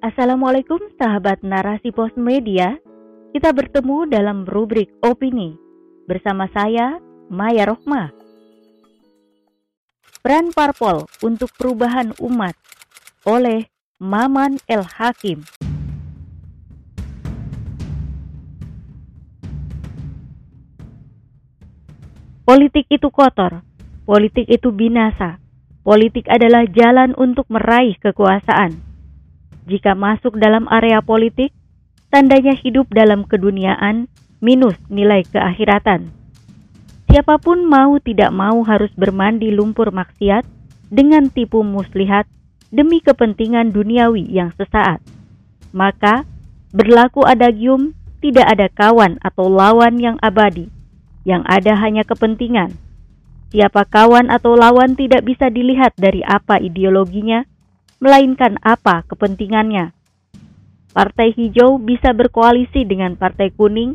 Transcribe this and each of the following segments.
Assalamualaikum sahabat narasi pos media. Kita bertemu dalam rubrik opini bersama saya Maya Rohmah. Peran parpol untuk perubahan umat oleh Maman El Hakim. Politik itu kotor, politik itu binasa. Politik adalah jalan untuk meraih kekuasaan jika masuk dalam area politik, tandanya hidup dalam keduniaan minus nilai keakhiratan. Siapa pun mau tidak mau harus bermandi lumpur maksiat dengan tipu muslihat demi kepentingan duniawi yang sesaat. Maka, berlaku adagium tidak ada kawan atau lawan yang abadi, yang ada hanya kepentingan. Siapa kawan atau lawan tidak bisa dilihat dari apa ideologinya, melainkan apa kepentingannya. Partai hijau bisa berkoalisi dengan partai kuning,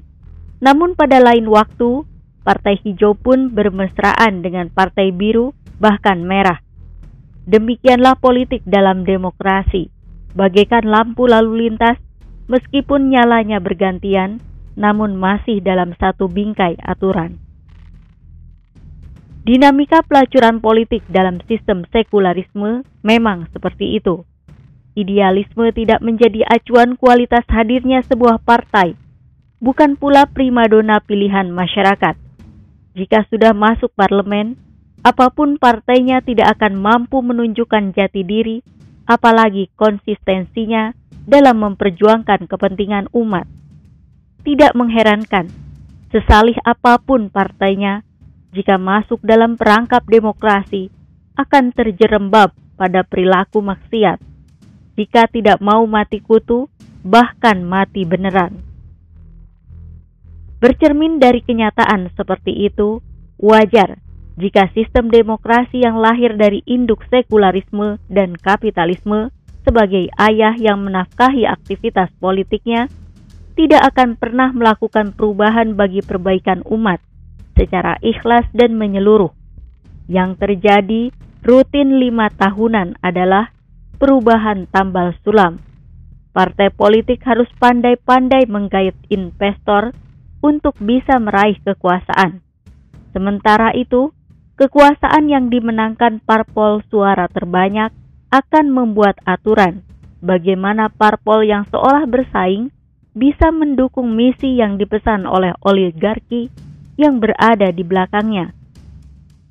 namun pada lain waktu, partai hijau pun bermesraan dengan partai biru, bahkan merah. Demikianlah politik dalam demokrasi, bagaikan lampu lalu lintas, meskipun nyalanya bergantian, namun masih dalam satu bingkai aturan. Dinamika pelacuran politik dalam sistem sekularisme memang seperti itu. Idealisme tidak menjadi acuan kualitas hadirnya sebuah partai, bukan pula primadona pilihan masyarakat. Jika sudah masuk parlemen, apa pun partainya tidak akan mampu menunjukkan jati diri, apalagi konsistensinya dalam memperjuangkan kepentingan umat. Tidak mengherankan, sesalih apa pun partainya, jika masuk dalam perangkap demokrasi akan terjerembab pada perilaku maksiat. Jika tidak mau mati kutu, bahkan mati beneran. Bercermin dari kenyataan seperti itu, wajar jika sistem demokrasi yang lahir dari induk sekularisme dan kapitalisme sebagai ayah yang menafkahi aktivitas politiknya tidak akan pernah melakukan perubahan bagi perbaikan umat secara ikhlas dan menyeluruh. Yang terjadi rutin lima tahunan adalah perubahan tambal sulam. Partai politik harus pandai-pandai menggait investor untuk bisa meraih kekuasaan. Sementara itu, kekuasaan yang dimenangkan parpol suara terbanyak akan membuat aturan bagaimana parpol yang seolah bersaing bisa mendukung misi yang dipesan oleh oligarki yang berada di belakangnya.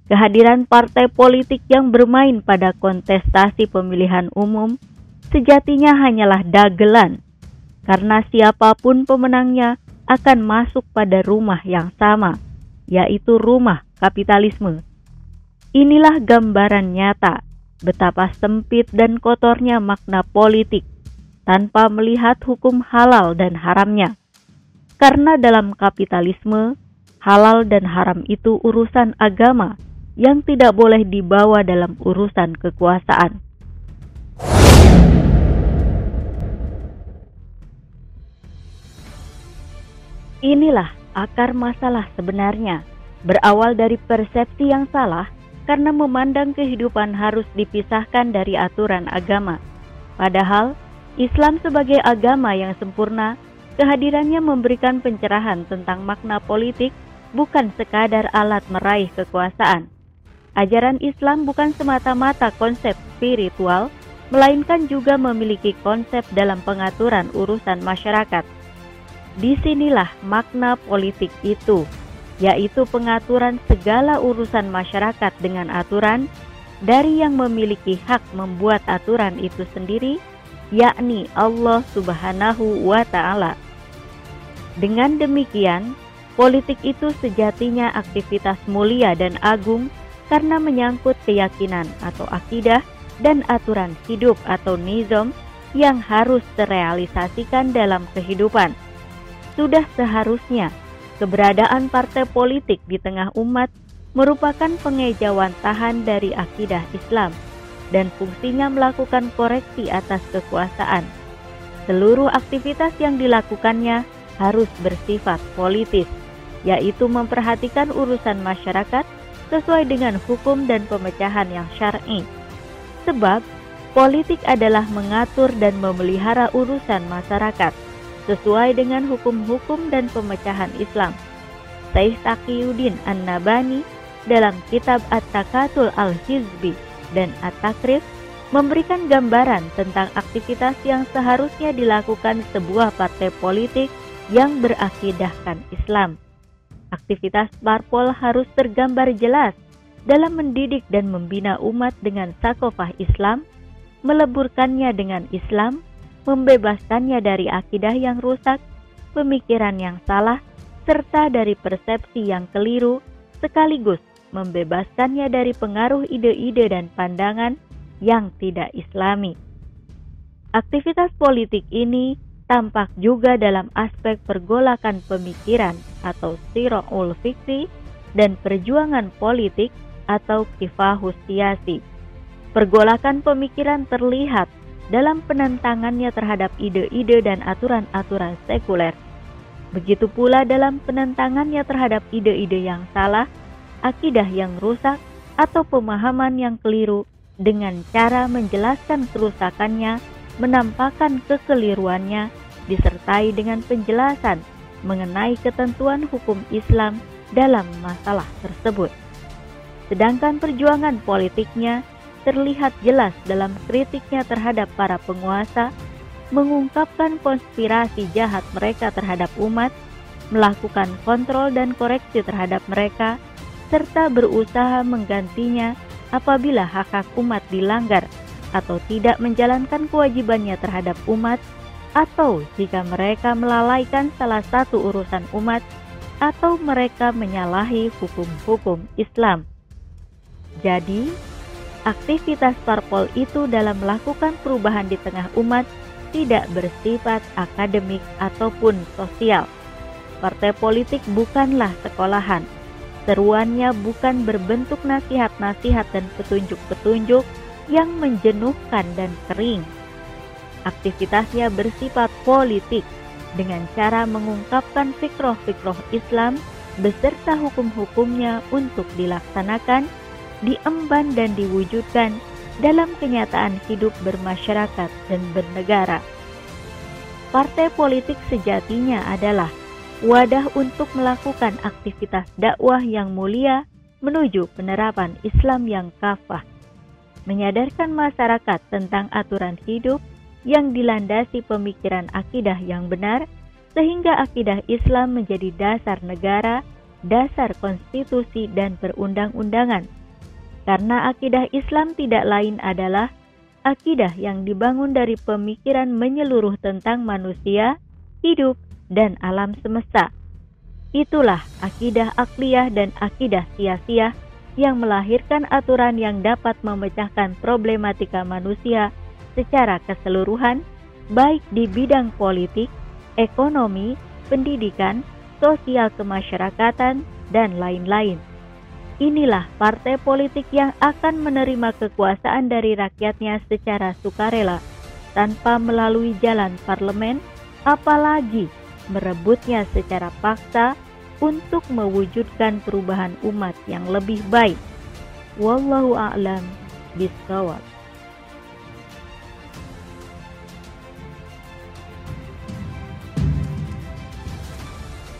Kehadiran partai politik yang bermain pada kontestasi pemilihan umum sejatinya hanyalah dagelan, karena siapa pun pemenangnya akan masuk pada rumah yang sama, yaitu rumah kapitalisme. Inilah gambaran nyata betapa sempit dan kotornya makna politik tanpa melihat hukum halal dan haramnya. Karena dalam kapitalisme, halal dan haram itu urusan agama yang tidak boleh dibawa dalam urusan kekuasaan. Inilah akar masalah sebenarnya, berawal dari persepsi yang salah karena memandang kehidupan harus dipisahkan dari aturan agama. Padahal, Islam sebagai agama yang sempurna, kehadirannya memberikan pencerahan tentang makna politik bukan sekadar alat meraih kekuasaan. Ajaran Islam bukan semata-mata konsep spiritual, melainkan juga memiliki konsep dalam pengaturan urusan masyarakat. Di sinilah makna politik itu, yaitu pengaturan segala urusan masyarakat dengan aturan dari yang memiliki hak membuat aturan itu sendiri, yakni Allah Subhanahu wa Ta'ala. Dengan demikian, Politik itu sejatinya aktivitas mulia dan agung karena menyangkut keyakinan atau akidah dan aturan hidup atau nizam yang harus terrealisasikan dalam kehidupan. Sudah seharusnya keberadaan partai politik di tengah umat merupakan pengejauhan tahan dari akidah Islam dan fungsinya melakukan koreksi atas kekuasaan. Seluruh aktivitas yang dilakukannya harus bersifat politis yaitu memperhatikan urusan masyarakat sesuai dengan hukum dan pemecahan yang syar'i. Sebab Politik adalah mengatur dan memelihara urusan masyarakat sesuai dengan hukum-hukum dan pemecahan Islam. Syekh Taqiyuddin An-Nabani dalam kitab At-Takatul Al-Hizbi dan At-Takrif memberikan gambaran tentang aktivitas yang seharusnya dilakukan sebuah partai politik yang berakidahkan Islam. Aktivitas parpol harus tergambar jelas dalam mendidik dan membina umat dengan sakofah Islam meleburkannya dengan Islam, membebaskannya dari akidah yang rusak, pemikiran yang salah, serta dari persepsi yang keliru, sekaligus membebaskannya dari pengaruh ide-ide dan pandangan yang tidak islami. Aktivitas politik ini tampak juga dalam aspek pergolakan pemikiran atau siro'ul fikri dan perjuangan politik atau kifahus siasi Pergolakan pemikiran terlihat dalam penentangannya terhadap ide-ide dan aturan-aturan sekuler. Begitu pula dalam penentangannya terhadap ide-ide yang salah, akidah yang rusak, atau pemahaman yang keliru dengan cara menjelaskan kerusakannya, menampakkan kekeliruannya, disertai dengan penjelasan mengenai ketentuan hukum Islam dalam masalah tersebut. Sedangkan perjuangan politiknya terlihat jelas dalam kritiknya terhadap para penguasa, mengungkapkan konspirasi jahat mereka terhadap umat, melakukan kontrol dan koreksi terhadap mereka, serta berusaha menggantinya apabila hak-hak umat dilanggar atau tidak menjalankan kewajibannya terhadap umat, atau jika mereka melalaikan salah satu urusan umat, atau mereka menyalahi hukum-hukum Islam. Jadi, aktivitas parpol itu dalam melakukan perubahan di tengah umat tidak bersifat akademik ataupun sosial. Partai politik bukanlah sekolahan. Seruannya bukan berbentuk nasihat-nasihat dan petunjuk-petunjuk yang menjenuhkan dan kering. Aktivitasnya bersifat politik dengan cara mengungkapkan fikroh-fikroh Islam beserta hukum-hukumnya untuk dilaksanakan diemban dan diwujudkan dalam kenyataan hidup bermasyarakat dan bernegara. Partai politik sejatinya adalah wadah untuk melakukan aktivitas dakwah yang mulia menuju penerapan Islam yang kafah, menyadarkan masyarakat tentang aturan hidup yang dilandasi pemikiran akidah yang benar, sehingga akidah Islam menjadi dasar negara, dasar konstitusi, dan perundang-undangan karena akidah Islam tidak lain adalah akidah yang dibangun dari pemikiran menyeluruh tentang manusia, hidup, dan alam semesta. Itulah akidah akliyah dan akidah sia-sia yang melahirkan aturan yang dapat memecahkan problematika manusia secara keseluruhan, baik di bidang politik, ekonomi, pendidikan, sosial kemasyarakatan, dan lain-lain. Inilah partai politik yang akan menerima kekuasaan dari rakyatnya secara sukarela tanpa melalui jalan parlemen, apalagi merebutnya secara paksa untuk mewujudkan perubahan umat yang lebih baik. Wallahu a'lam bishawab.